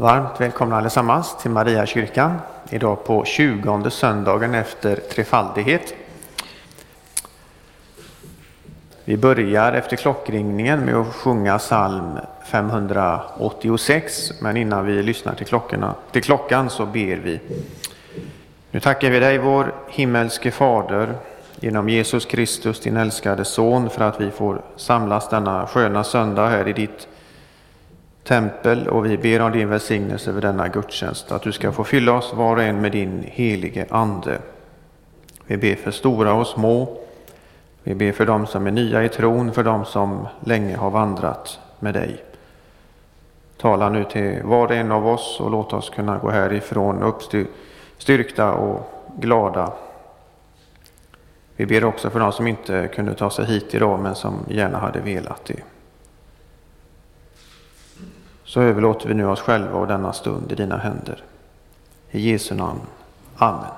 Varmt välkomna allesammans till Mariakyrkan. Idag på 20 söndagen efter trefaldighet. Vi börjar efter klockringningen med att sjunga psalm 586. Men innan vi lyssnar till, klockorna, till klockan så ber vi. Nu tackar vi dig vår himmelske Fader genom Jesus Kristus din älskade Son för att vi får samlas denna sköna söndag här i ditt tempel och vi ber om din välsignelse över denna gudstjänst, att du ska få fylla oss var och en med din helige Ande. Vi ber för stora och små. Vi ber för dem som är nya i tron, för dem som länge har vandrat med dig. Tala nu till var och en av oss och låt oss kunna gå härifrån uppstyrkta och glada. Vi ber också för dem som inte kunde ta sig hit idag men som gärna hade velat det så överlåter vi nu oss själva och denna stund i dina händer. I Jesu namn. Amen.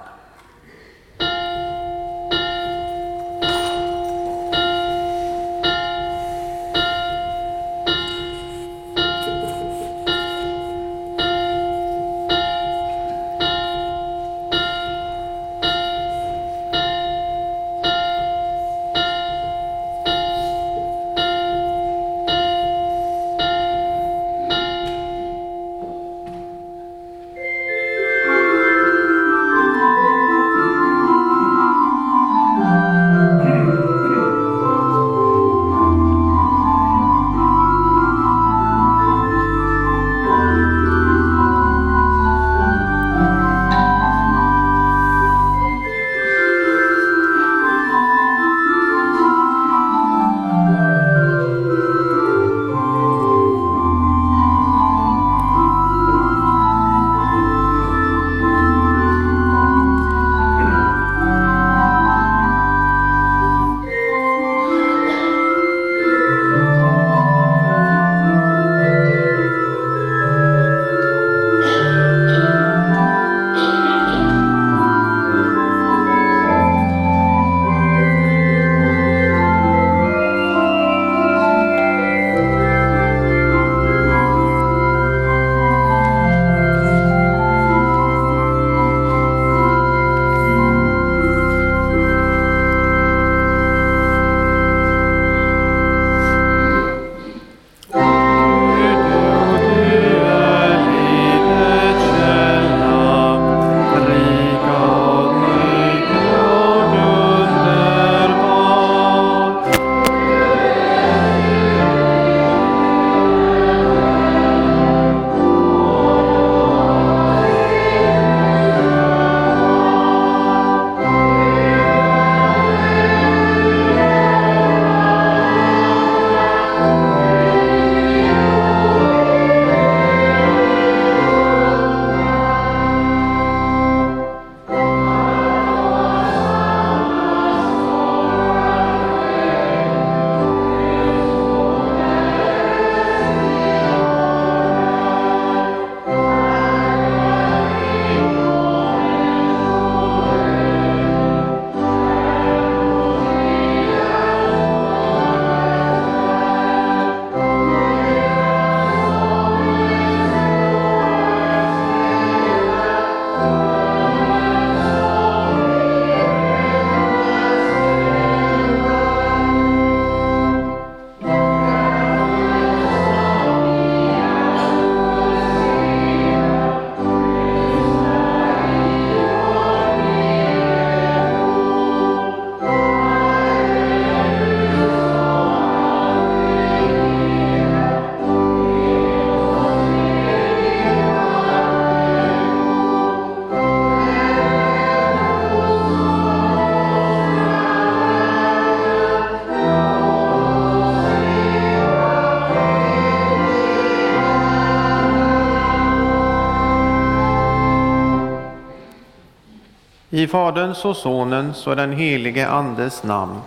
I Faderns och Sonens och den helige Andes namn.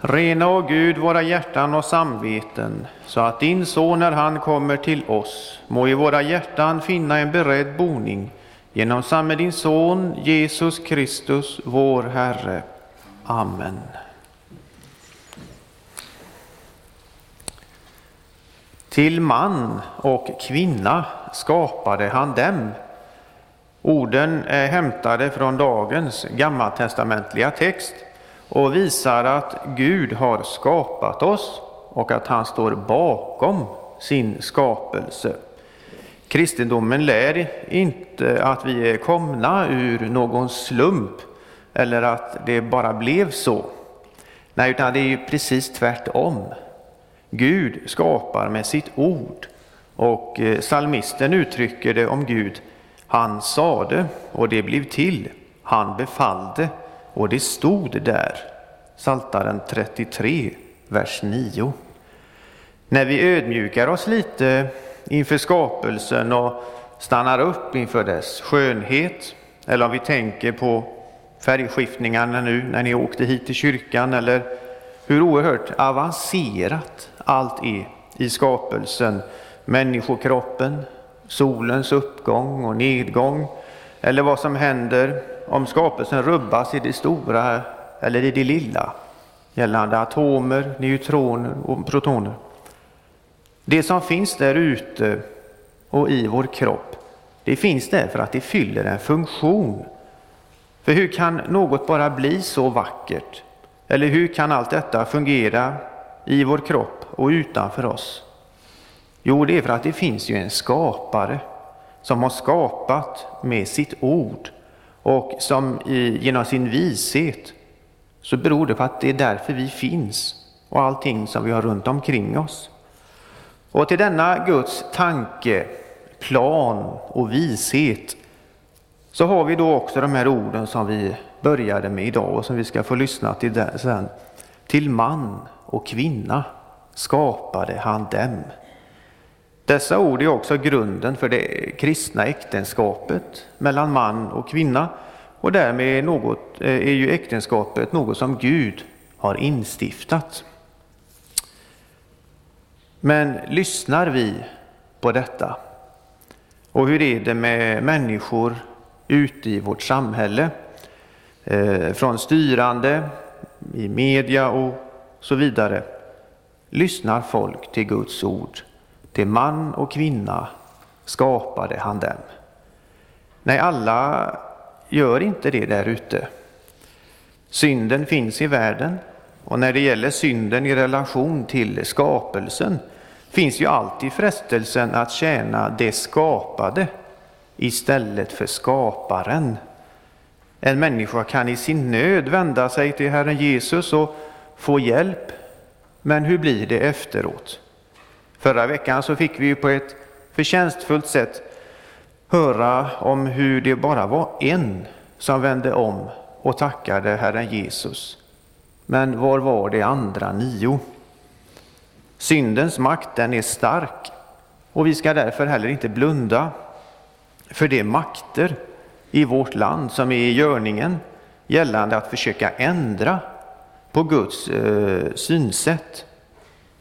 Rena, och Gud, våra hjärtan och samveten, så att din Son, när han kommer till oss, må i våra hjärtan finna en beredd boning genom samme din Son, Jesus Kristus, vår Herre. Amen. Till man och kvinna skapade han dem. Orden är hämtade från dagens gammaltestamentliga text och visar att Gud har skapat oss och att han står bakom sin skapelse. Kristendomen lär inte att vi är komna ur någon slump eller att det bara blev så. Nej, utan det är ju precis tvärtom. Gud skapar med sitt ord och eh, psalmisten salmisten uttrycker det om Gud. Han sade och det blev till. Han befallde och det stod där. Saltaren 33, vers 9. När vi ödmjukar oss lite inför skapelsen och stannar upp inför dess skönhet, eller om vi tänker på färgskiftningarna nu när ni åkte hit till kyrkan, eller hur oerhört avancerat allt är i skapelsen, människokroppen, solens uppgång och nedgång, eller vad som händer om skapelsen rubbas i det stora eller i det lilla, gällande atomer, neutroner och protoner. Det som finns där ute och i vår kropp, det finns där för att det fyller en funktion. För hur kan något bara bli så vackert? Eller hur kan allt detta fungera i vår kropp och utanför oss? Jo, det är för att det finns ju en skapare som har skapat med sitt ord och som genom sin vishet så beror det på att det är därför vi finns och allting som vi har runt omkring oss. Och till denna Guds tanke, plan och vishet så har vi då också de här orden som vi började med idag och som vi ska få lyssna till sen. Till man och kvinna skapade han dem. Dessa ord är också grunden för det kristna äktenskapet mellan man och kvinna och därmed är, något, eh, är ju äktenskapet något som Gud har instiftat. Men lyssnar vi på detta? Och hur är det med människor ute i vårt samhälle? Eh, från styrande, i media och så vidare. Lyssnar folk till Guds ord? Till man och kvinna skapade han dem. Nej, alla gör inte det där ute. Synden finns i världen och när det gäller synden i relation till skapelsen finns ju alltid frestelsen att tjäna det skapade istället för skaparen. En människa kan i sin nöd vända sig till Herren Jesus och få hjälp. Men hur blir det efteråt? Förra veckan så fick vi på ett förtjänstfullt sätt höra om hur det bara var en som vände om och tackade Herren Jesus. Men var var de andra nio? Syndens makt den är stark och vi ska därför heller inte blunda för de makter i vårt land som är i görningen gällande att försöka ändra på Guds eh, synsätt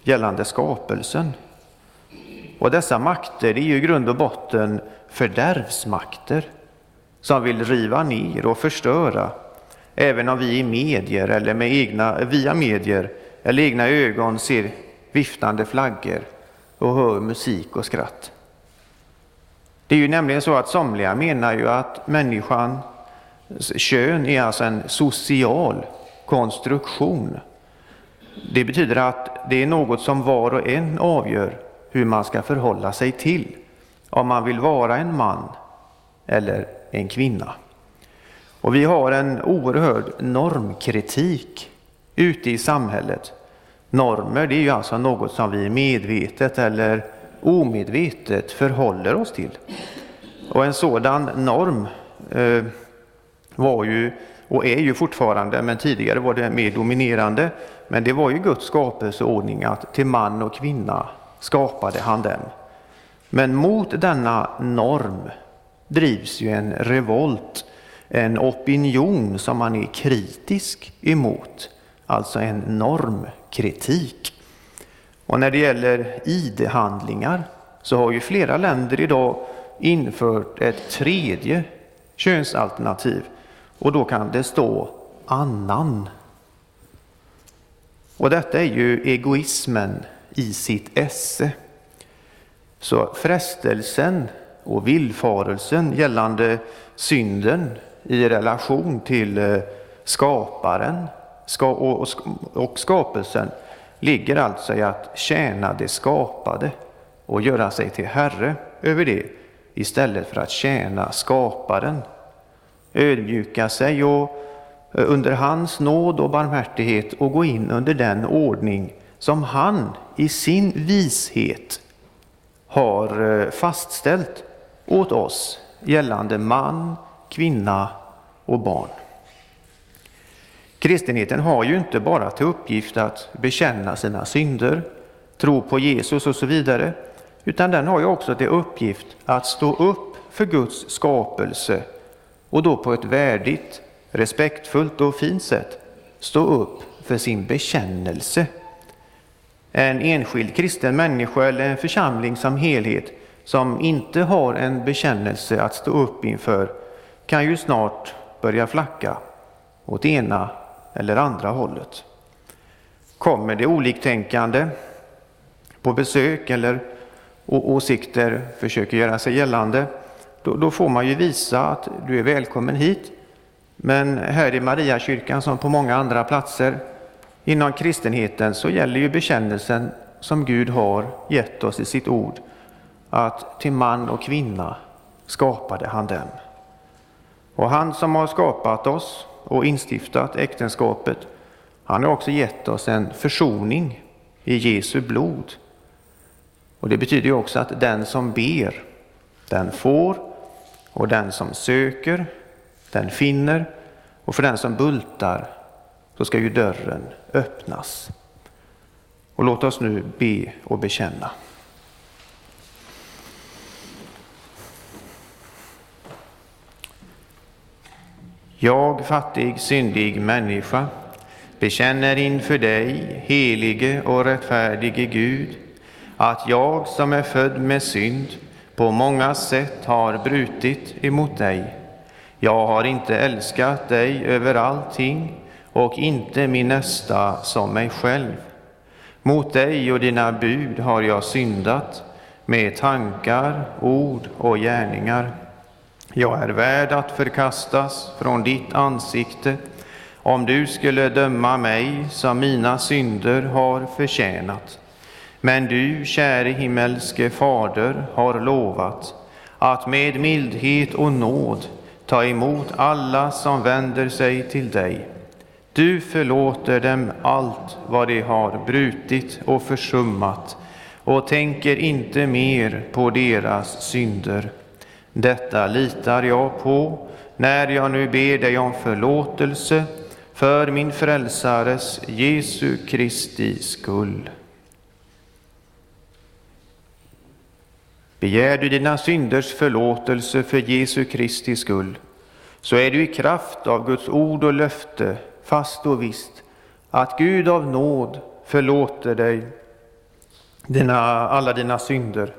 gällande skapelsen. Och dessa makter är ju i grund och botten fördärvsmakter som vill riva ner och förstöra, även om vi i medier eller med egna, via medier eller egna ögon ser viftande flaggor och hör musik och skratt. Det är ju nämligen så att somliga menar ju att människans kön är alltså en social konstruktion. Det betyder att det är något som var och en avgör hur man ska förhålla sig till, om man vill vara en man eller en kvinna. Och vi har en oerhörd normkritik ute i samhället. Normer det är ju alltså något som vi medvetet eller omedvetet förhåller oss till. Och en sådan norm eh, var ju och är ju fortfarande, men tidigare var det mer dominerande. Men det var ju Guds skapelseordning att till man och kvinna skapade han dem. Men mot denna norm drivs ju en revolt, en opinion som man är kritisk emot, alltså en normkritik. Och när det gäller ID-handlingar så har ju flera länder idag infört ett tredje könsalternativ och då kan det stå annan. Och detta är ju egoismen i sitt esse. Så frestelsen och villfarelsen gällande synden i relation till eh, skaparen och skapelsen ligger alltså i att tjäna det skapade och göra sig till herre över det istället för att tjäna skaparen. Ödmjuka sig och eh, under hans nåd och barmhärtighet och gå in under den ordning som han i sin vishet har eh, fastställt åt oss gällande man, kvinna och barn. Kristenheten har ju inte bara till uppgift att bekänna sina synder, tro på Jesus och så vidare, utan den har ju också till uppgift att stå upp för Guds skapelse och då på ett värdigt, respektfullt och fint sätt stå upp för sin bekännelse. En enskild kristen människa eller en församling som helhet som inte har en bekännelse att stå upp inför kan ju snart börja flacka åt ena eller andra hållet. Kommer det oliktänkande på besök eller åsikter försöker göra sig gällande, då, då, får man ju visa att du är välkommen hit. Men här i Mariakyrkan som på många andra platser inom kristenheten så gäller ju bekännelsen som Gud har gett oss i sitt ord, att till man och kvinna skapade han dem. Och han som har skapat oss och instiftat äktenskapet, han har också gett oss en försoning i Jesu blod. Och Det betyder också att den som ber, den får, och den som söker, den finner, och för den som bultar, så ska ju dörren öppnas. Och låt oss nu be och bekänna. Jag, fattig, syndig människa, bekänner inför dig, helige och rättfärdige Gud, att jag som är född med synd på många sätt har brutit emot dig. Jag har inte älskat dig över allting och inte min nästa som mig själv. Mot dig och dina bud har jag syndat med tankar, ord och gärningar. Jag är värd att förkastas från ditt ansikte om du skulle döma mig som mina synder har förtjänat. Men du, käre himmelske Fader, har lovat att med mildhet och nåd ta emot alla som vänder sig till dig. Du förlåter dem allt vad de har brutit och försummat och tänker inte mer på deras synder. Detta litar jag på när jag nu ber dig om förlåtelse för min frälsares Jesu Kristi skull. Begär du dina synders förlåtelse för Jesu Kristi skull, så är du i kraft av Guds ord och löfte fast och visst att Gud av nåd förlåter dig dina, alla dina synder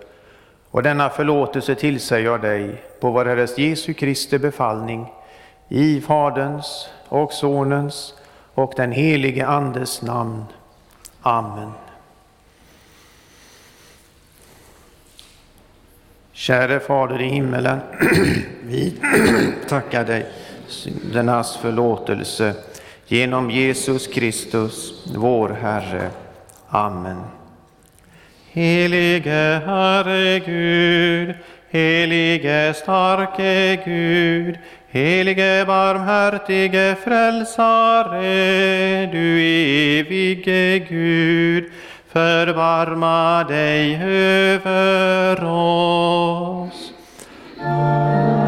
och denna förlåtelse tillsäger jag dig på vår Herres Jesu Kristi befallning i Faderns och Sonens och den helige Andes namn. Amen. Käre Fader i himmelen, vi tackar dig syndernas förlåtelse genom Jesus Kristus, vår Herre. Amen. Helige Herre Gud, helige starke Gud, helige barmhärtige frälsare, du evige Gud, förbarma dig över oss. Amen.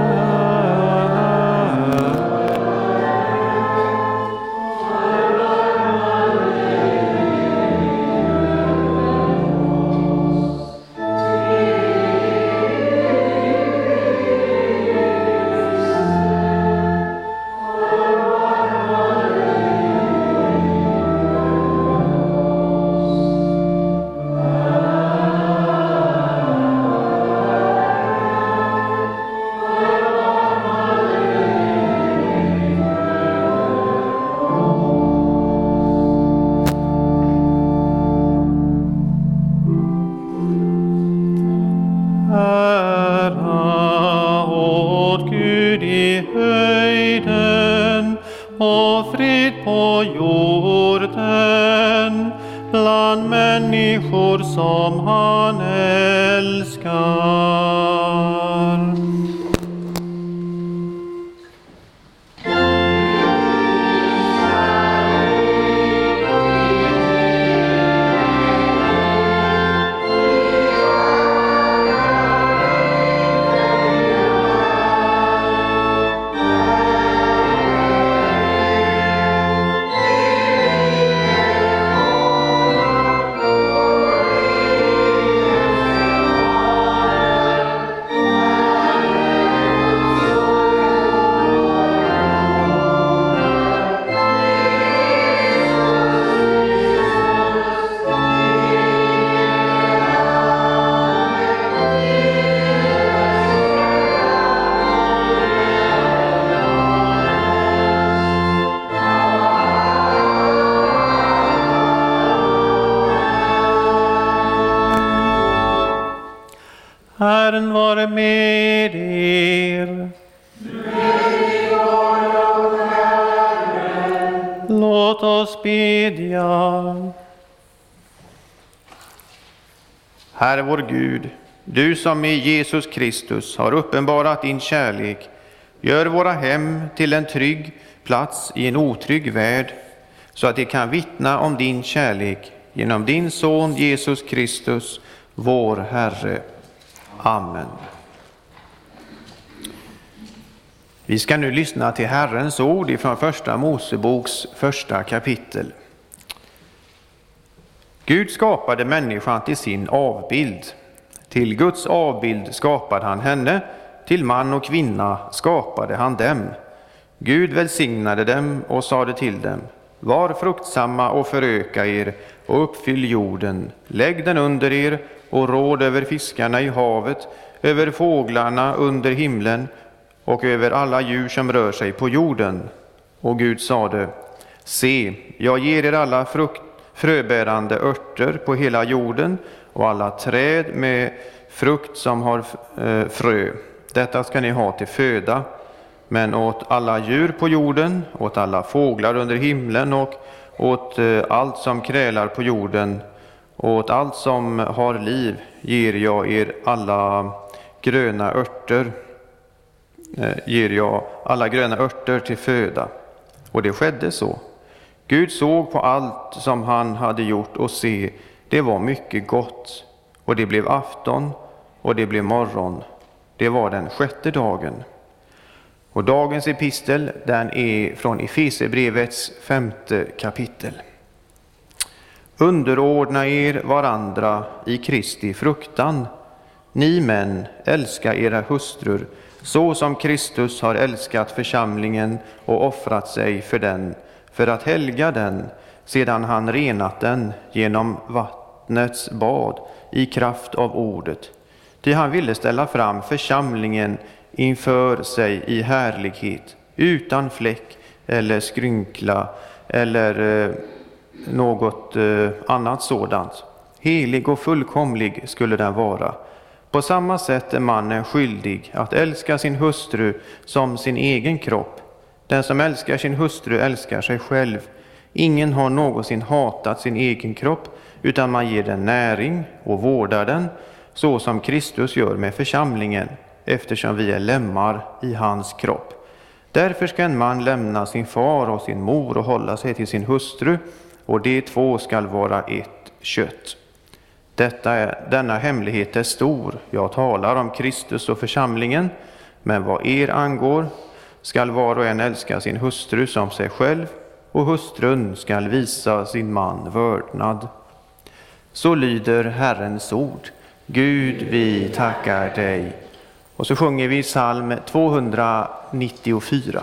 Vår Gud, du som i Jesus Kristus har uppenbarat din kärlek, gör våra hem till en trygg plats i en otrygg värld, så att de kan vittna om din kärlek genom din Son Jesus Kristus, vår Herre. Amen. Vi ska nu lyssna till Herrens ord ifrån Första Moseboks första kapitel. Gud skapade människan till sin avbild. Till Guds avbild skapade han henne, till man och kvinna skapade han dem. Gud välsignade dem och sade till dem, var fruktsamma och föröka er och uppfyll jorden, lägg den under er och råd över fiskarna i havet, över fåglarna under himlen och över alla djur som rör sig på jorden. Och Gud sade, se, jag ger er alla frukt, fröbärande örter på hela jorden och alla träd med frukt som har eh, frö. Detta ska ni ha till föda. Men åt alla djur på jorden, åt alla fåglar under himlen och åt eh, allt som krälar på jorden och åt allt som har liv ger jag er alla gröna örter, eh, ger jag alla gröna örter till föda. Och det skedde så. Gud såg på allt som han hade gjort och se, det var mycket gott. Och det blev afton och det blev morgon. Det var den sjätte dagen. Och dagens epistel den är från Efesebrevets femte kapitel. Underordna er varandra i Kristi fruktan. Ni män, älska era hustrur så som Kristus har älskat församlingen och offrat sig för den, för att helga den sedan han renat den genom vattnets bad i kraft av ordet. Ty han ville ställa fram församlingen inför sig i härlighet, utan fläck eller skrynkla eller eh, något eh, annat sådant. Helig och fullkomlig skulle den vara. På samma sätt är mannen skyldig att älska sin hustru som sin egen kropp. Den som älskar sin hustru älskar sig själv. Ingen har någonsin hatat sin egen kropp, utan man ger den näring och vårdar den, så som Kristus gör med församlingen, eftersom vi är lemmar i hans kropp. Därför ska en man lämna sin far och sin mor och hålla sig till sin hustru, och de två skall vara ett kött. Detta är, denna hemlighet är stor. Jag talar om Kristus och församlingen, men vad er angår skall var och en älska sin hustru som sig själv, och hustrun skall visa sin man vördnad. Så lyder Herrens ord. Gud, vi tackar dig. Och så sjunger vi psalm 294.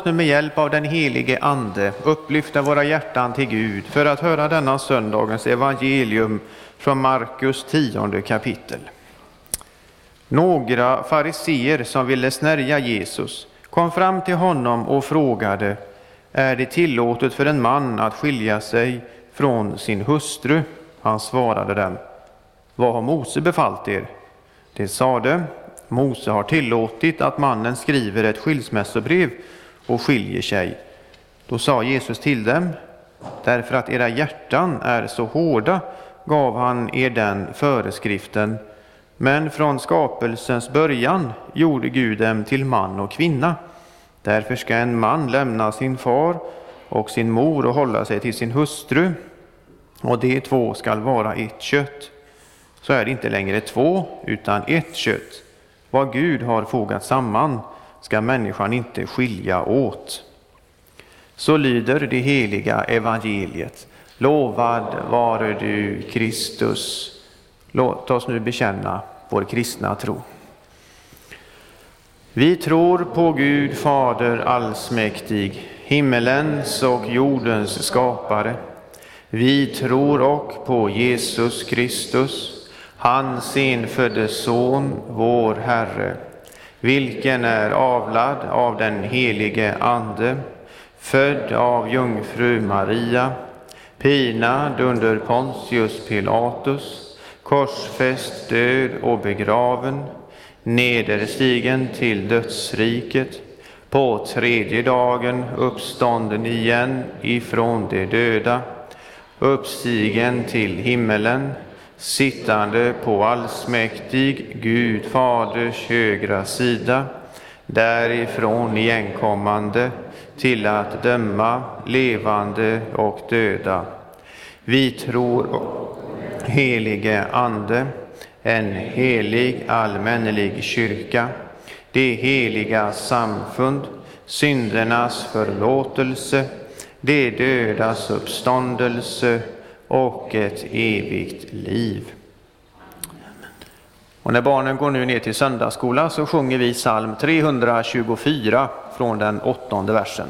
Oss nu med hjälp av den helige Ande upplyfta våra hjärtan till Gud för att höra denna söndagens evangelium från Markus tionde kapitel. Några fariseer som ville snärja Jesus kom fram till honom och frågade är det tillåtet för en man att skilja sig från sin hustru? Han svarade dem. Vad har Mose befallt er? Det sade, Mose har tillåtit att mannen skriver ett skilsmässobrev och skiljer sig. Då sa Jesus till dem, därför att era hjärtan är så hårda gav han er den föreskriften, men från skapelsens början gjorde Gud dem till man och kvinna. Därför ska en man lämna sin far och sin mor och hålla sig till sin hustru, och de två skall vara ett kött. Så är det inte längre två, utan ett kött. Vad Gud har fogat samman ska människan inte skilja åt. Så lyder det heliga evangeliet. Lovad vare du, Kristus. Låt oss nu bekänna vår kristna tro. Vi tror på Gud Fader allsmäktig, himmelens och jordens skapare. Vi tror och på Jesus Kristus, hans enfödde Son, vår Herre, vilken är avlad av den helige Ande, född av jungfru Maria, pinad under Pontius Pilatus, korsfäst, död och begraven, nederstigen till dödsriket, på tredje dagen uppstånden igen ifrån de döda, uppstigen till himmelen, sittande på allsmäktig Gud Faders högra sida, därifrån igenkommande till att döma levande och döda. Vi tror helige Ande, en helig allmännelig kyrka, det heliga samfund, syndernas förlåtelse, de dödas uppståndelse och ett evigt liv. Och när barnen går nu ner till söndagsskola så sjunger vi psalm 324 från den åttonde versen.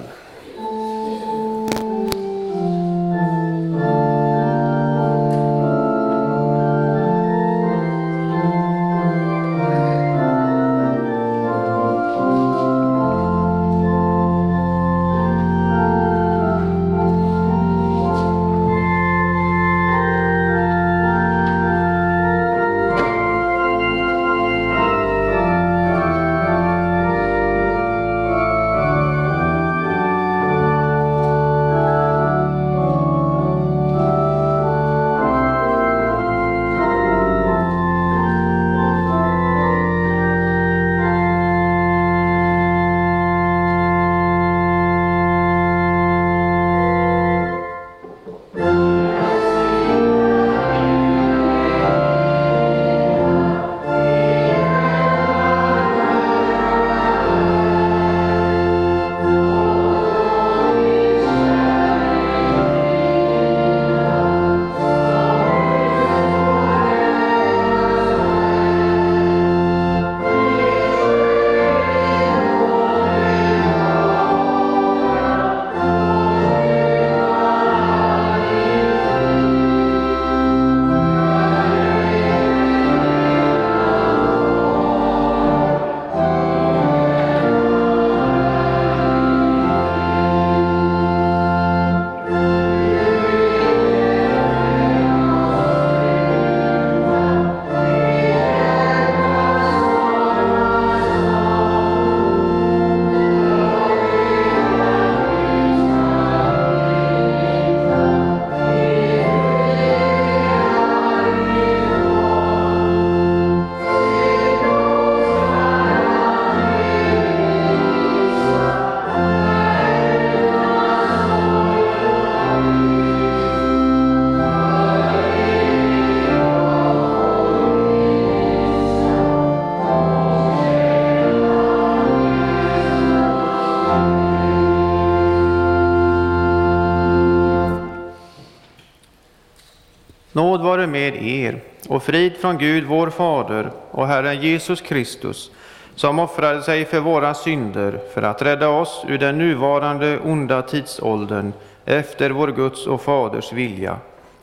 Med er och frid från Gud vår Fader och Herren Jesus Kristus som offrade sig för våra synder för att rädda oss ur den nuvarande onda tidsåldern efter vår Guds och Faders vilja.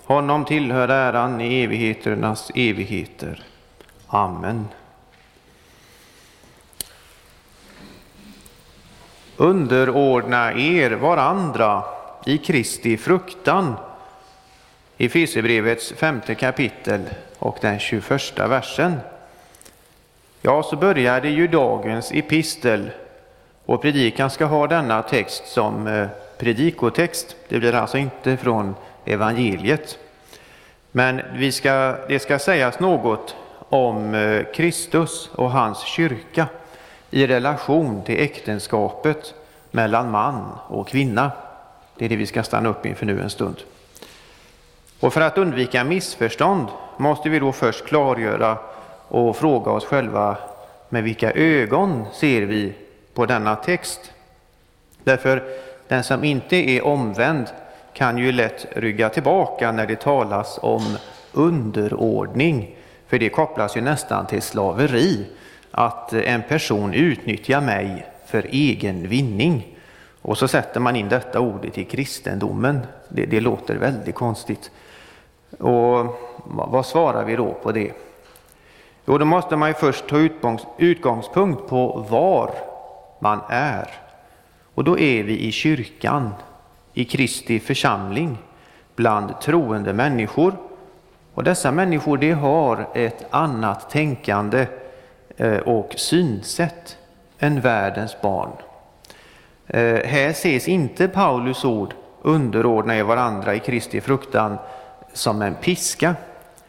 Honom tillhör äran i evigheternas evigheter. Amen. Underordna er varandra i Kristi fruktan. I Efesierbrevets femte kapitel och den 21 versen. Ja, så började ju dagens epistel och predikan ska ha denna text som eh, predikotext. Det blir alltså inte från evangeliet. Men vi ska, det ska sägas något om eh, Kristus och hans kyrka i relation till äktenskapet mellan man och kvinna. Det är det vi ska stanna upp inför nu en stund. Och för att undvika missförstånd måste vi då först klargöra och fråga oss själva med vilka ögon ser vi på denna text? Därför den som inte är omvänd kan ju lätt rygga tillbaka när det talas om underordning, för det kopplas ju nästan till slaveri, att en person utnyttjar mig för egen vinning. Och så sätter man in detta ordet i kristendomen. Det, det låter väldigt konstigt. Och vad svarar vi då på det? Jo, då måste man ju först ta utgångspunkt på var man är. Och då är vi i kyrkan, i Kristi församling, bland troende människor. Och dessa människor de har ett annat tänkande eh, och synsätt än världens barn. Eh, här ses inte Paulus ord underordna er varandra i Kristi fruktan som en piska,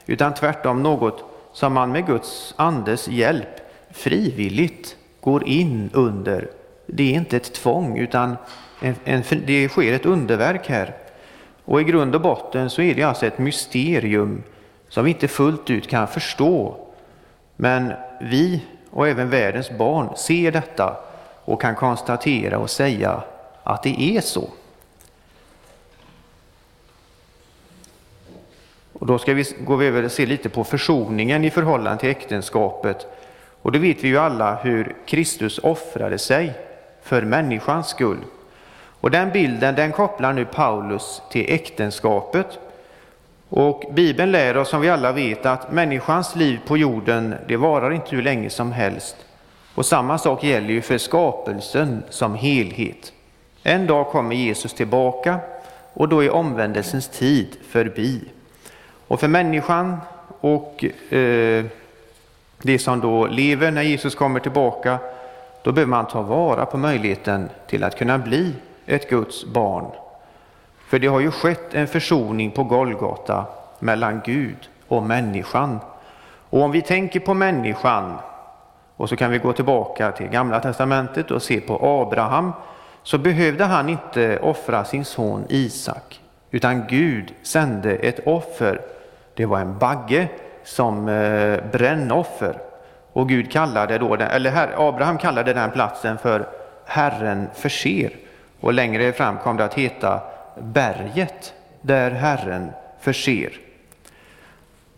utan tvärtom något som man med Guds andes hjälp frivilligt går in under. Det är inte ett tvång, utan en, en, det sker ett underverk här. Och i grund och botten så är det alltså ett mysterium som vi inte fullt ut kan förstå. Men vi och även världens barn ser detta och kan konstatera och säga att det är så. Och då ska vi, går vi över och se lite på försoningen i förhållande till äktenskapet. Och då vet vi ju alla hur Kristus offrade sig för människans skull. Och den bilden den kopplar nu Paulus till äktenskapet. Och Bibeln lär oss som vi alla vet att människans liv på jorden det varar inte hur länge som helst. Och samma sak gäller ju för skapelsen som helhet. En dag kommer Jesus tillbaka och då är omvändelsens tid förbi. Och för människan och eh, det som då lever när Jesus kommer tillbaka, då behöver man ta vara på möjligheten till att kunna bli ett Guds barn. För det har ju skett en försoning på Golgata mellan Gud och människan. Och om vi tänker på människan, och så kan vi gå tillbaka till Gamla Testamentet och se på Abraham, så behövde han inte offra sin son Isak, utan Gud sände ett offer det var en bagge som eh, brännoffer. Och Gud kallade då den, eller Abraham kallade den platsen för Herren förser. Och längre fram kom det att heta berget där Herren förser.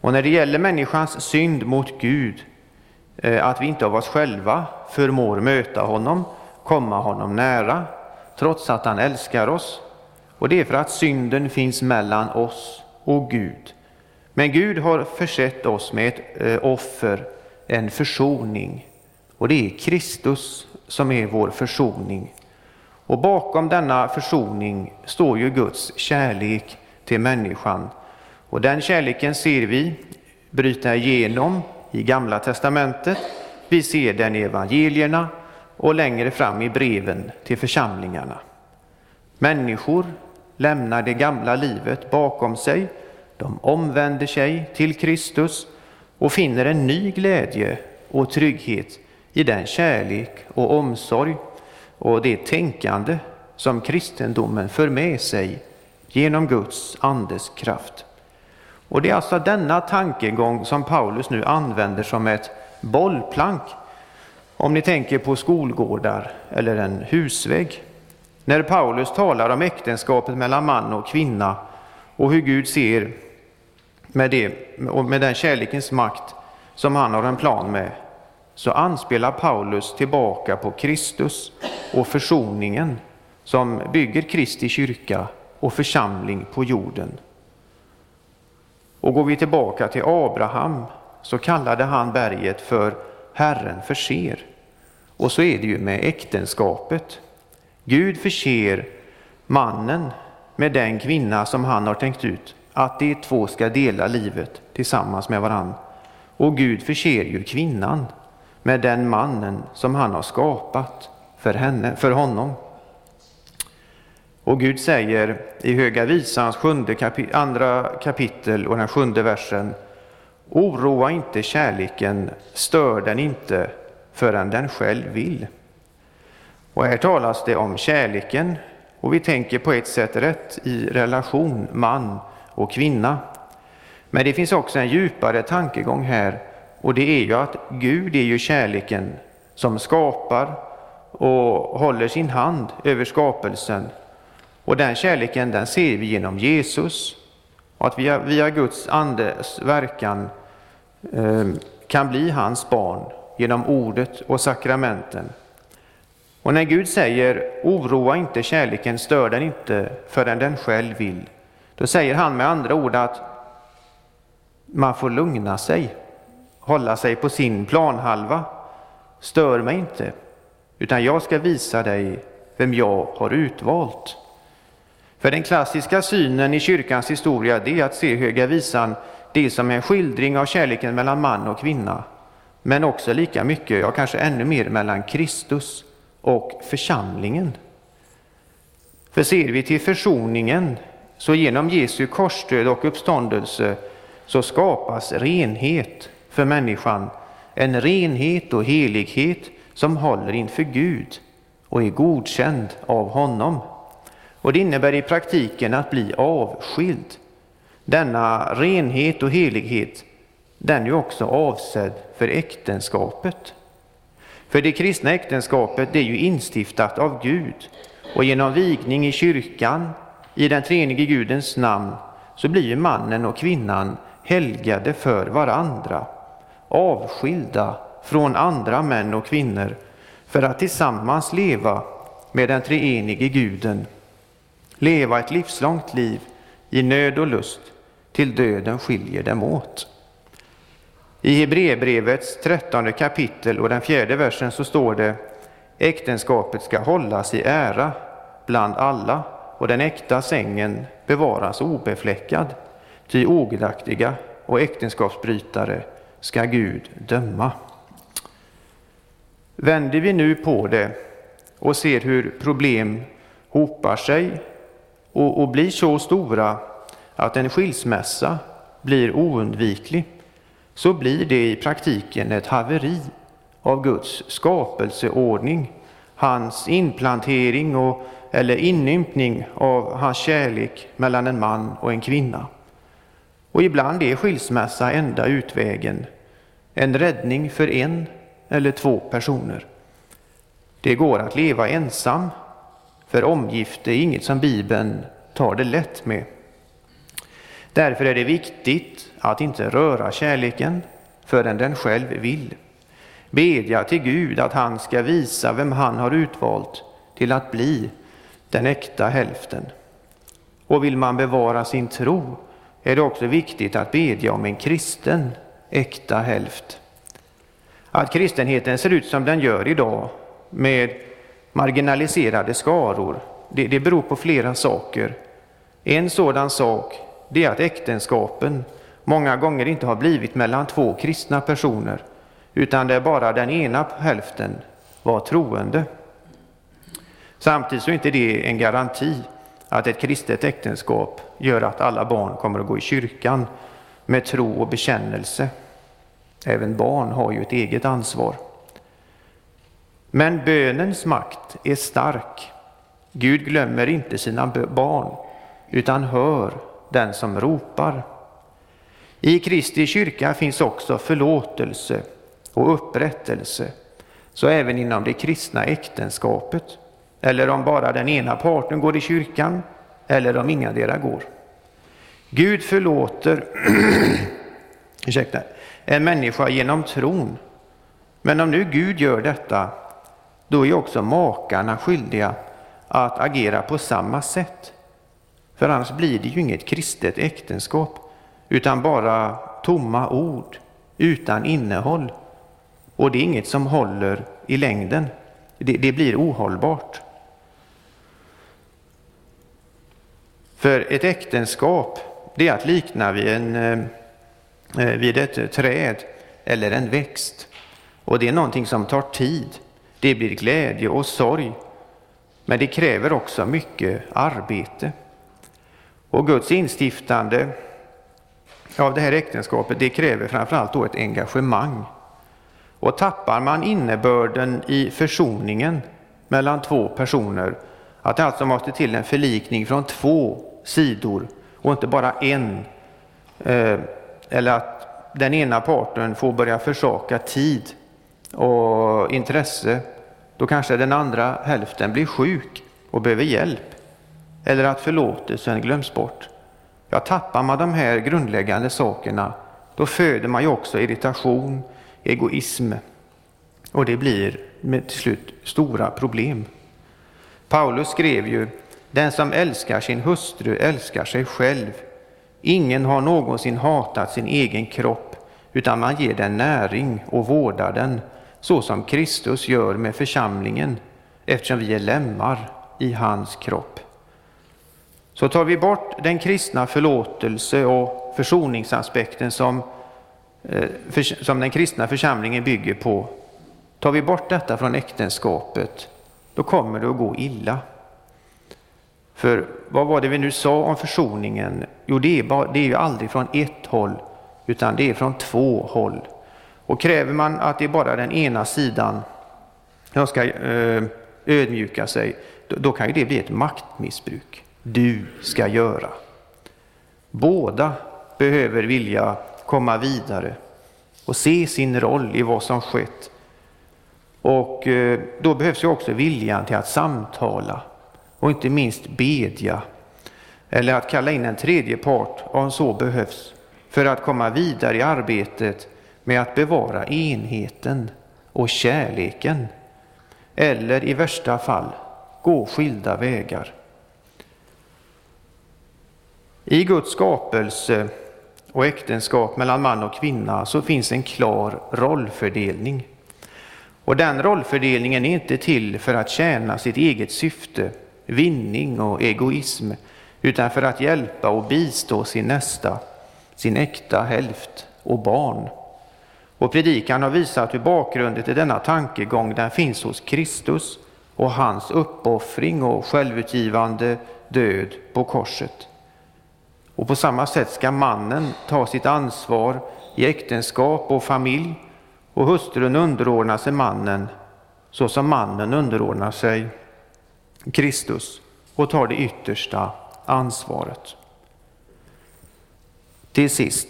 Och när det gäller människans synd mot Gud, eh, att vi inte av oss själva förmår möta honom, komma honom nära, trots att han älskar oss. Och det är för att synden finns mellan oss och Gud. Men Gud har försett oss med ett eh, offer, en försoning. Och det är Kristus som är vår försoning. Och bakom denna försoning står ju Guds kärlek till människan. Och den kärleken ser vi bryta igenom i Gamla testamentet. Vi ser den i evangelierna och längre fram i breven till församlingarna. Människor lämnar det gamla livet bakom sig de omvänder sig till Kristus och finner en ny glädje och trygghet i den kärlek och omsorg och det tänkande som kristendomen för med sig genom Guds andes kraft. Och det är alltså denna tankegång som Paulus nu använder som ett bollplank om ni tänker på skolgårdar eller en husvägg. När Paulus talar om äktenskapet mellan man och kvinna och hur Gud ser med, det, och med den kärlekens makt som han har en plan med, så anspelar Paulus tillbaka på Kristus och försoningen som bygger Kristi kyrka och församling på jorden. Och går vi tillbaka till Abraham så kallade han berget för Herren förser. Och så är det ju med äktenskapet. Gud förser mannen med den kvinna som han har tänkt ut, att de två ska dela livet tillsammans med varann. Och Gud förser ju kvinnan med den mannen som han har skapat för, henne, för honom. Och Gud säger i Höga Visans sjunde kapi andra kapitel och den sjunde versen Oroa inte kärleken, stör den inte förrän den själv vill. Och här talas det om kärleken och vi tänker på ett sätt rätt i relation man och kvinna. Men det finns också en djupare tankegång här och det är ju att Gud är ju kärleken som skapar och håller sin hand över skapelsen. Och den kärleken den ser vi genom Jesus och att vi via Guds andes verkan eh, kan bli hans barn genom ordet och sakramenten. Och när Gud säger oroa inte kärleken, stör den inte förrän den själv vill, då säger han med andra ord att man får lugna sig, hålla sig på sin planhalva. Stör mig inte, utan jag ska visa dig vem jag har utvalt. För den klassiska synen i kyrkans historia det är att se Höga Visan det som en skildring av kärleken mellan man och kvinna, men också lika mycket, ja kanske ännu mer, mellan Kristus och församlingen. För ser vi till försoningen, så genom Jesu korsdöd och uppståndelse så skapas renhet för människan, en renhet och helighet som håller inför Gud och är godkänd av honom. Och det innebär i praktiken att bli avskild. Denna renhet och helighet, den är också avsedd för äktenskapet. För det kristna äktenskapet det är ju instiftat av Gud och genom vigning i kyrkan, i den treenige Gudens namn, så blir mannen och kvinnan helgade för varandra, avskilda från andra män och kvinnor för att tillsammans leva med den treenige Guden, leva ett livslångt liv i nöd och lust till döden skiljer dem åt. I Hebreerbrevets trettonde kapitel och den fjärde versen så står det Äktenskapet ska hållas i ära bland alla och den äkta sängen bevaras obefläckad. Ty ogudaktiga och äktenskapsbrytare ska Gud döma. Vänder vi nu på det och ser hur problem hopar sig och, och blir så stora att en skilsmässa blir oundviklig, så blir det i praktiken ett haveri av Guds skapelseordning, hans inplantering och, eller inympning av hans kärlek mellan en man och en kvinna. Och ibland är skilsmässa enda utvägen, en räddning för en eller två personer. Det går att leva ensam, för omgifte är inget som Bibeln tar det lätt med. Därför är det viktigt att inte röra kärleken förrän den själv vill. Bedja till Gud att han ska visa vem han har utvalt till att bli den äkta hälften. Och vill man bevara sin tro är det också viktigt att bedja om en kristen äkta hälft. Att kristenheten ser ut som den gör idag med marginaliserade skaror, det, det beror på flera saker. En sådan sak det är att äktenskapen många gånger inte har blivit mellan två kristna personer, utan det är bara den ena hälften var troende. Samtidigt så är inte det en garanti att ett kristet äktenskap gör att alla barn kommer att gå i kyrkan med tro och bekännelse. Även barn har ju ett eget ansvar. Men bönens makt är stark. Gud glömmer inte sina barn, utan hör den som ropar. I Kristi kyrka finns också förlåtelse och upprättelse, så även inom det kristna äktenskapet, eller om bara den ena parten går i kyrkan, eller om inga går. Gud förlåter ursäkta, en människa genom tron Men om nu Gud gör detta, då är också makarna skyldiga att agera på samma sätt. För annars blir det ju inget kristet äktenskap, utan bara tomma ord utan innehåll. Och det är inget som håller i längden. Det, det blir ohållbart. För ett äktenskap, det är att likna vid, en, eh, eh, vid ett träd eller en växt. Och det är någonting som tar tid. Det blir glädje och sorg. Men det kräver också mycket arbete. Och Guds instiftande av det här äktenskapet, det kräver framförallt då ett engagemang. Och tappar man innebörden i försoningen mellan två personer, att det alltså måste till en förlikning från två sidor och inte bara en, eh, eller att den ena parten får börja försaka tid och intresse, då kanske den andra hälften blir sjuk och behöver hjälp, eller att förlåtelsen glöms bort. Ja, tappar man de här grundläggande sakerna, då föder man ju också irritation, egoism och det blir till slut stora problem. Paulus skrev ju den som älskar sin hustru älskar sig själv. Ingen har någonsin hatat sin egen kropp, utan man ger den näring och vårdar den, så som Kristus gör med församlingen, eftersom vi är lemmar i hans kropp. Så tar vi bort den kristna förlåtelse och försoningsaspekten som, eh, som den kristna församlingen bygger på, tar vi bort detta från äktenskapet, då kommer det att gå illa. För vad var det vi nu sa om försoningen? Jo, det är, bara, det är ju aldrig från ett håll, utan det är från två håll. Och kräver man att det är bara den ena sidan som ska eh, ödmjuka sig, då, då kan ju det bli ett maktmissbruk. Du ska göra. Båda behöver vilja komma vidare och se sin roll i vad som skett. Och eh, då behövs ju också viljan till att samtala och inte minst bedja eller att kalla in en tredje part om så behövs för att komma vidare i arbetet med att bevara enheten och kärleken eller i värsta fall gå skilda vägar. I Guds skapelse och äktenskap mellan man och kvinna så finns en klar rollfördelning. Och den rollfördelningen är inte till för att tjäna sitt eget syfte vinning och egoism, utan för att hjälpa och bistå sin nästa, sin äkta hälft och barn. Och predikan har visat hur bakgrunden till denna tankegång den finns hos Kristus och hans uppoffring och självutgivande död på korset. Och på samma sätt ska mannen ta sitt ansvar i äktenskap och familj och hustrun underordna sig mannen så som mannen underordnar sig Kristus och tar det yttersta ansvaret. Till sist,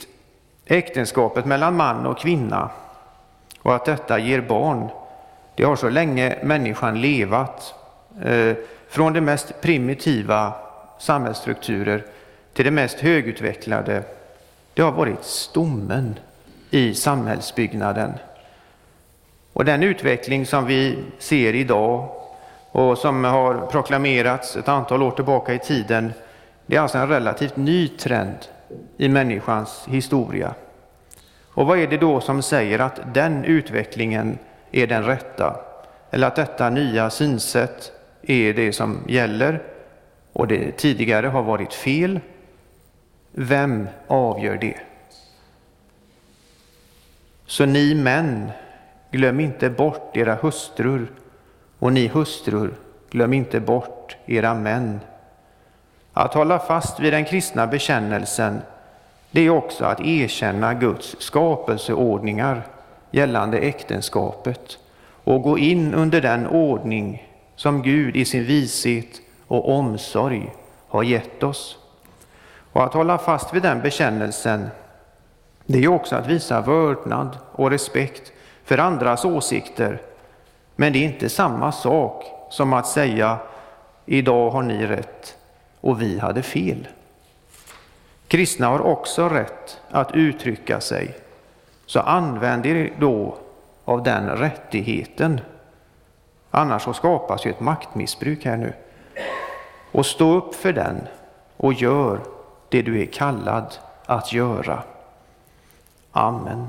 äktenskapet mellan man och kvinna och att detta ger barn, det har så länge människan levat, eh, från de mest primitiva samhällsstrukturer till de mest högutvecklade, det har varit stommen i samhällsbyggnaden. Och den utveckling som vi ser idag och som har proklamerats ett antal år tillbaka i tiden. Det är alltså en relativt ny trend i människans historia. Och vad är det då som säger att den utvecklingen är den rätta? Eller att detta nya synsätt är det som gäller och det tidigare har varit fel? Vem avgör det? Så ni män, glöm inte bort era hustrur och ni hustrur, glöm inte bort era män. Att hålla fast vid den kristna bekännelsen, det är också att erkänna Guds skapelseordningar gällande äktenskapet och gå in under den ordning som Gud i sin vishet och omsorg har gett oss. Och att hålla fast vid den bekännelsen, det är också att visa vördnad och respekt för andras åsikter men det är inte samma sak som att säga idag har ni rätt och vi hade fel. Kristna har också rätt att uttrycka sig. Så använd er då av den rättigheten. Annars så skapas ju ett maktmissbruk här nu. Och stå upp för den och gör det du är kallad att göra. Amen.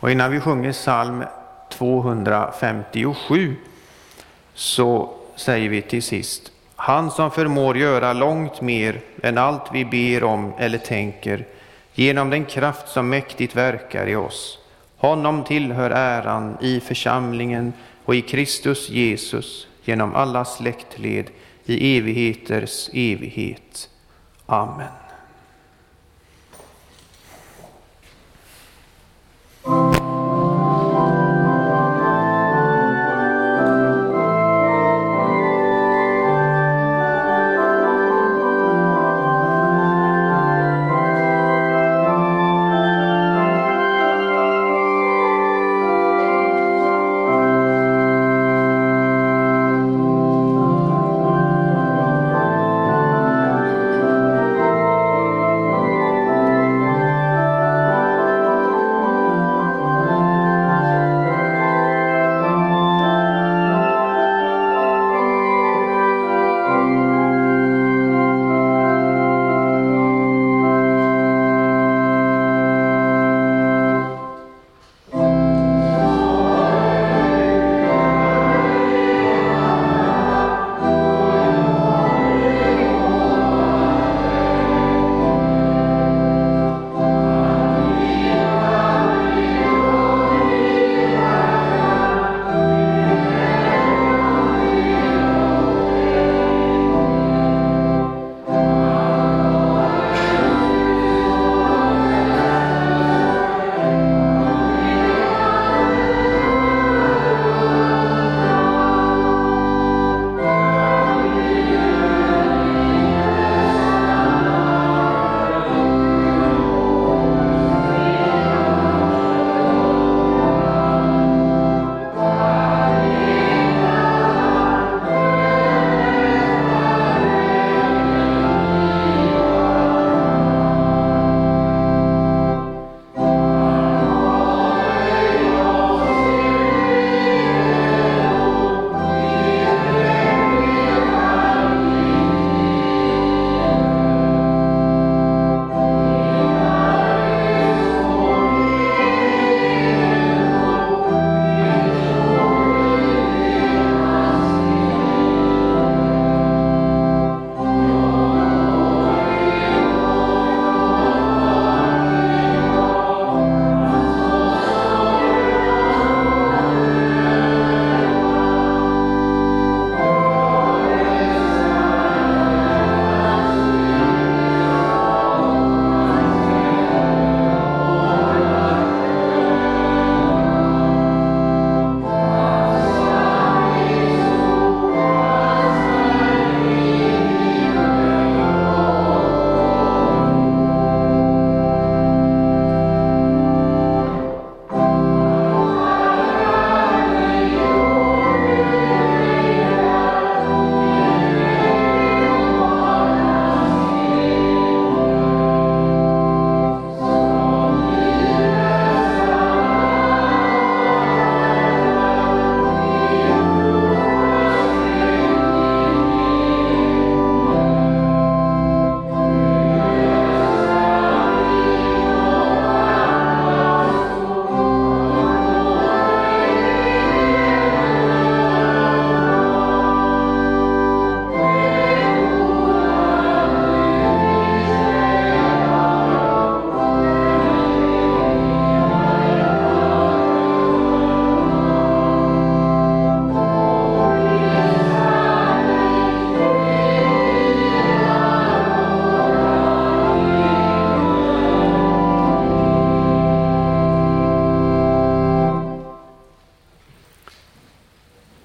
Och innan vi sjunger psalm 257 så säger vi till sist Han som förmår göra långt mer än allt vi ber om eller tänker genom den kraft som mäktigt verkar i oss. Honom tillhör äran i församlingen och i Kristus Jesus genom alla släktled i evigheters evighet. Amen.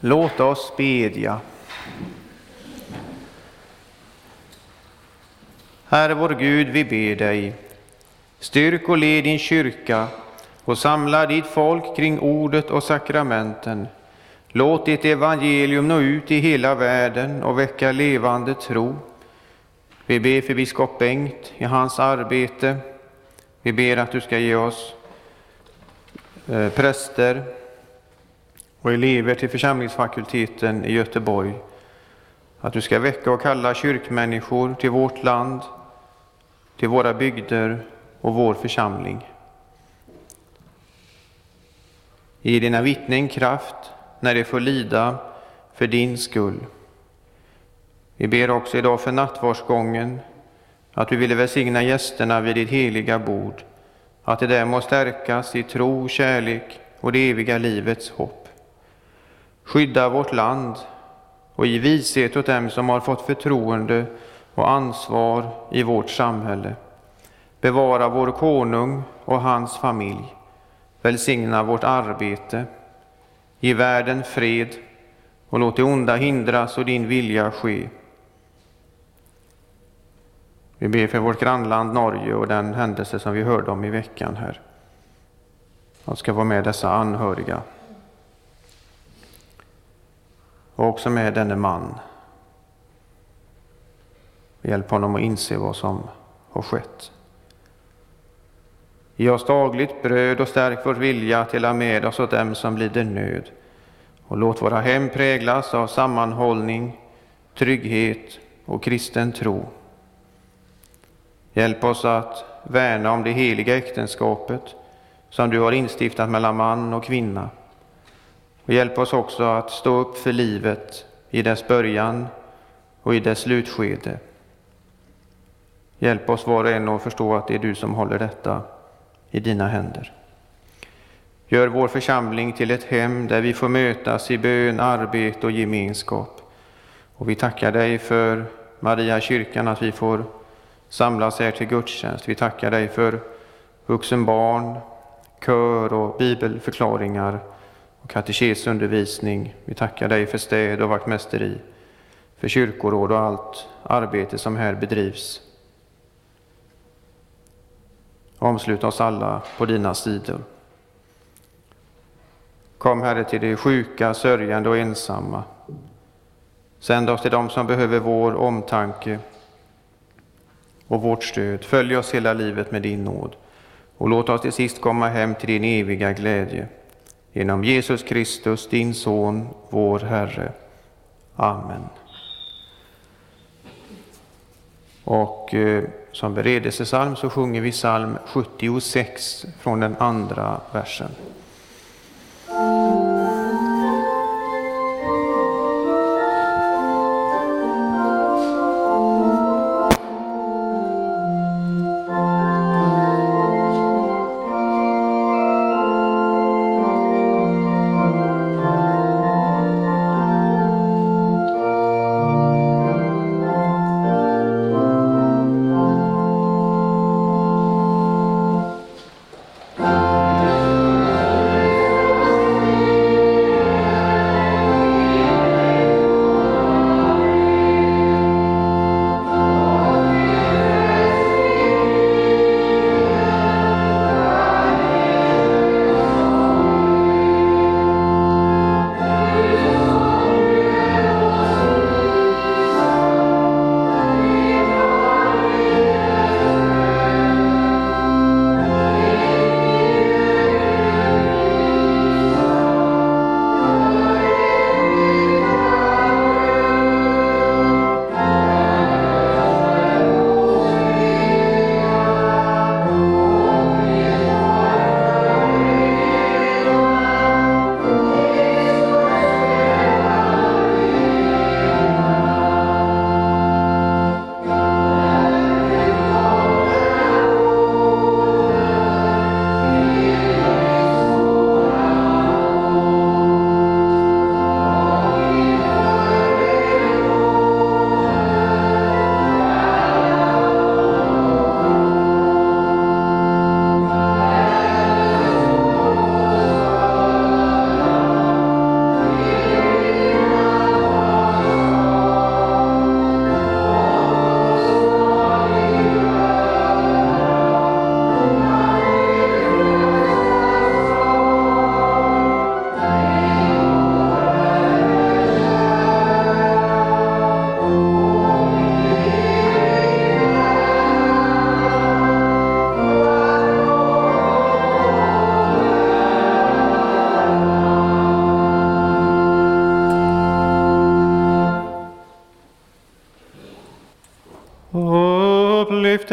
Låt oss bedja. Herre vår Gud, vi ber dig, styrk och led din kyrka och samla ditt folk kring ordet och sakramenten. Låt ditt evangelium nå ut i hela världen och väcka levande tro. Vi ber för biskop Bengt i hans arbete. Vi ber att du ska ge oss eh, präster och elever till församlingsfakulteten i Göteborg. Att du ska väcka och kalla kyrkmänniskor till vårt land, till våra bygder och vår församling. Ge dina vittnen kraft när de får lida för din skull. Vi ber också idag för nattvardsgången, att du ville välsigna gästerna vid ditt heliga bord, att de där må stärkas i tro, kärlek och det eviga livets hopp. Skydda vårt land och ge vishet åt dem som har fått förtroende och ansvar i vårt samhälle. Bevara vår konung och hans familj. Välsigna vårt arbete. Ge världen fred och låt det onda hindras och din vilja ske. Vi ber för vårt grannland Norge och den händelse som vi hörde om i veckan här. Jag ska vara med dessa anhöriga. Och också med denne man. Hjälp honom att inse vad som har skett. Ge oss dagligt bröd och stärk vår vilja att dela med oss åt dem som lider nöd. Och låt våra hem präglas av sammanhållning, trygghet och kristen tro. Hjälp oss att värna om det heliga äktenskapet som du har instiftat mellan man och kvinna. Och hjälp oss också att stå upp för livet i dess början och i dess slutskede. Hjälp oss var och en att förstå att det är du som håller detta i dina händer. Gör vår församling till ett hem där vi får mötas i bön, arbete och gemenskap. Och vi tackar dig för Maria kyrkan, att vi får samlas här till gudstjänst. Vi tackar dig för vuxenbarn, kör och bibelförklaringar och katekesundervisning. Vi tackar dig för städ och vaktmästeri, för kyrkoråd och allt arbete som här bedrivs. Omslut oss alla på dina sidor. Kom, Herre, till de sjuka, sörjande och ensamma. Sänd oss till dem som behöver vår omtanke och vårt stöd. Följ oss hela livet med din nåd och låt oss till sist komma hem till din eviga glädje. Genom Jesus Kristus, din Son, vår Herre. Amen. Och eh, som beredelsesalm så sjunger vi psalm 76 från den andra versen.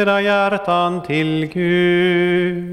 Era hjärtan till Gud.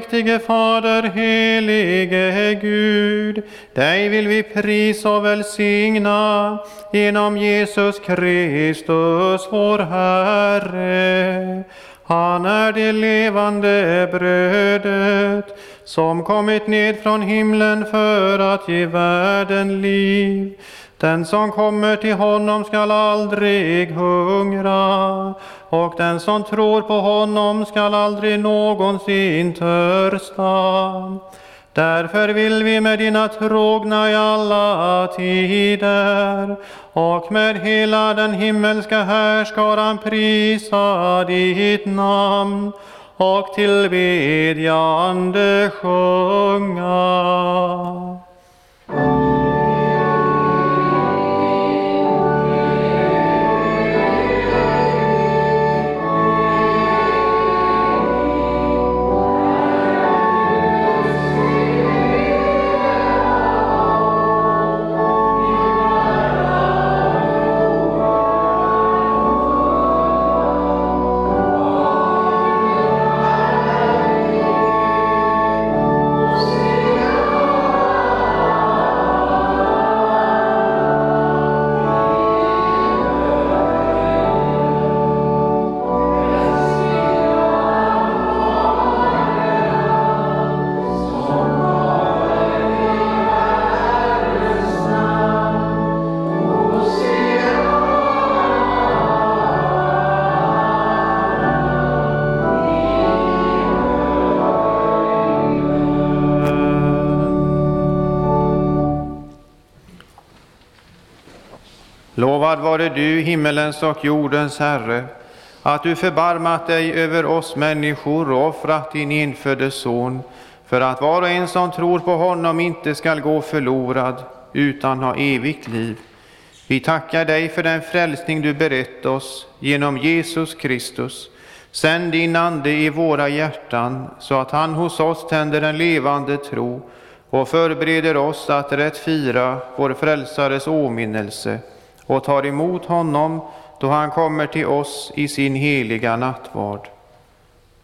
Allsmäktige Fader, helige Gud, dig vill vi prisa och välsigna genom Jesus Kristus, vår Herre. Han är det levande brödet som kommit ned från himlen för att ge världen liv. Den som kommer till honom skall aldrig hungra och den som tror på honom skall aldrig någonsin törsta. Därför vill vi med dina trogna i alla tider och med hela den himmelska härskaran prisa ditt namn och tillbedjande sjunga. Du, himmelens och jordens Herre, att du förbarmat dig över oss människor och offrat din enfödde son, för att var och en som tror på honom inte skall gå förlorad, utan ha evigt liv. Vi tackar dig för den frälsning du berett oss genom Jesus Kristus. Sänd din Ande i våra hjärtan, så att han hos oss tänder en levande tro och förbereder oss att rätt fira vår frälsares åminnelse och tar emot honom då han kommer till oss i sin heliga nattvard.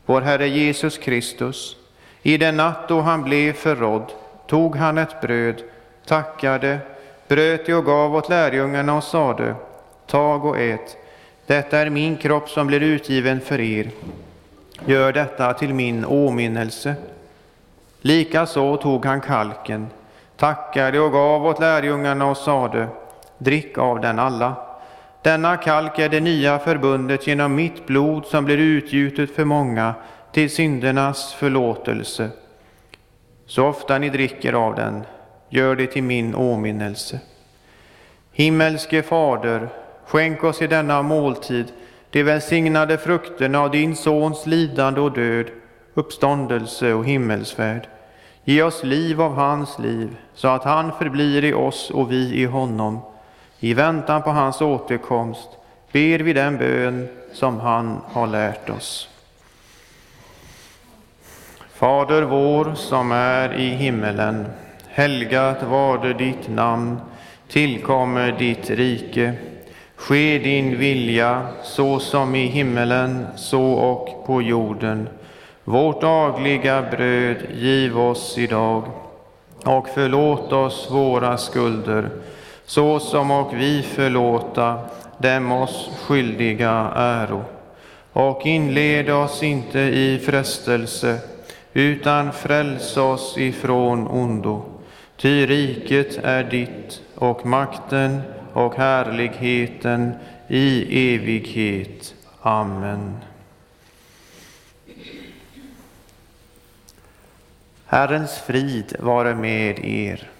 Vår Herre Jesus Kristus, i den natt då han blev förrådd, tog han ett bröd, tackade, bröt det och gav åt lärjungarna och sade, tag och ät, detta är min kropp som blir utgiven för er. Gör detta till min åminnelse. Likaså tog han kalken, tackade och gav åt lärjungarna och sade, drick av den alla. Denna kalk är det nya förbundet genom mitt blod som blir utgjutet för många till syndernas förlåtelse. Så ofta ni dricker av den, gör det till min åminnelse. Himmelske Fader, skänk oss i denna måltid de välsignade frukterna av din Sons lidande och död, uppståndelse och himmelsfärd. Ge oss liv av hans liv, så att han förblir i oss och vi i honom. I väntan på hans återkomst ber vi den bön som han har lärt oss. Fader vår som är i himmelen. Helgat varde ditt namn. Tillkommer ditt rike. Ske din vilja så som i himmelen så och på jorden. Vårt dagliga bröd giv oss idag och förlåt oss våra skulder så som och vi förlåta dem oss skyldiga äro. Och inled oss inte i frestelse, utan fräls oss ifrån ondo. Ty riket är ditt och makten och härligheten i evighet. Amen. Herrens frid vare med er.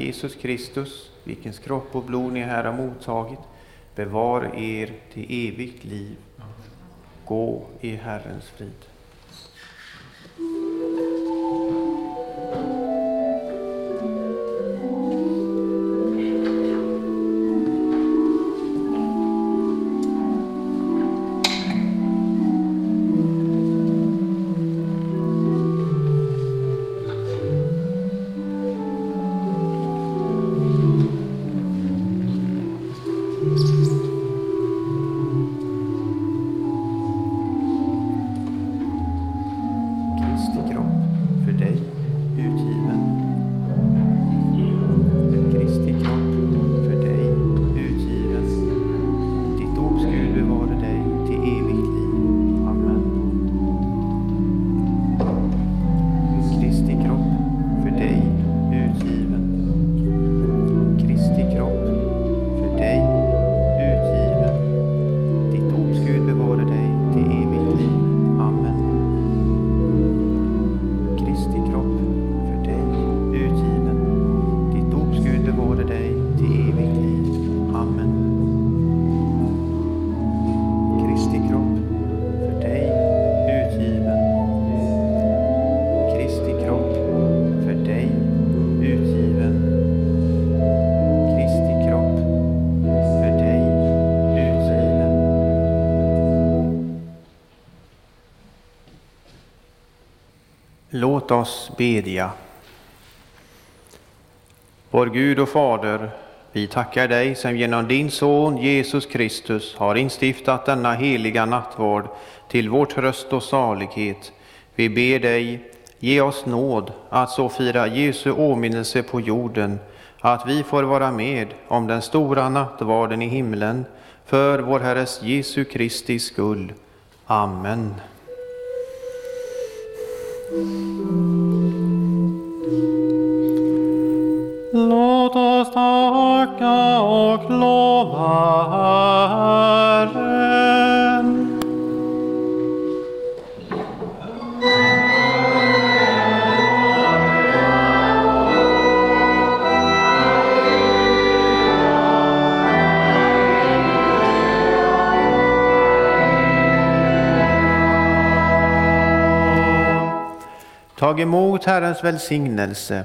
Jesus Kristus, vilkens kropp och blod ni här har mottagit, bevar er till evigt liv. Gå i Herrens frid. Oss bedja. Vår Gud och Fader, vi tackar dig som genom din Son Jesus Kristus har instiftat denna heliga nattvard till vår tröst och salighet. Vi ber dig, ge oss nåd att så fira Jesu åminnelse på jorden, att vi får vara med om den stora nattvarden i himlen, för vår Herres Jesu Kristi skull. Amen. Låt oss tacka och lova Herren. Tag emot Herrens välsignelse.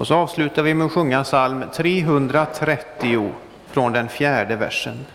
Och så avslutar vi med att sjunga psalm 330 från den fjärde versen.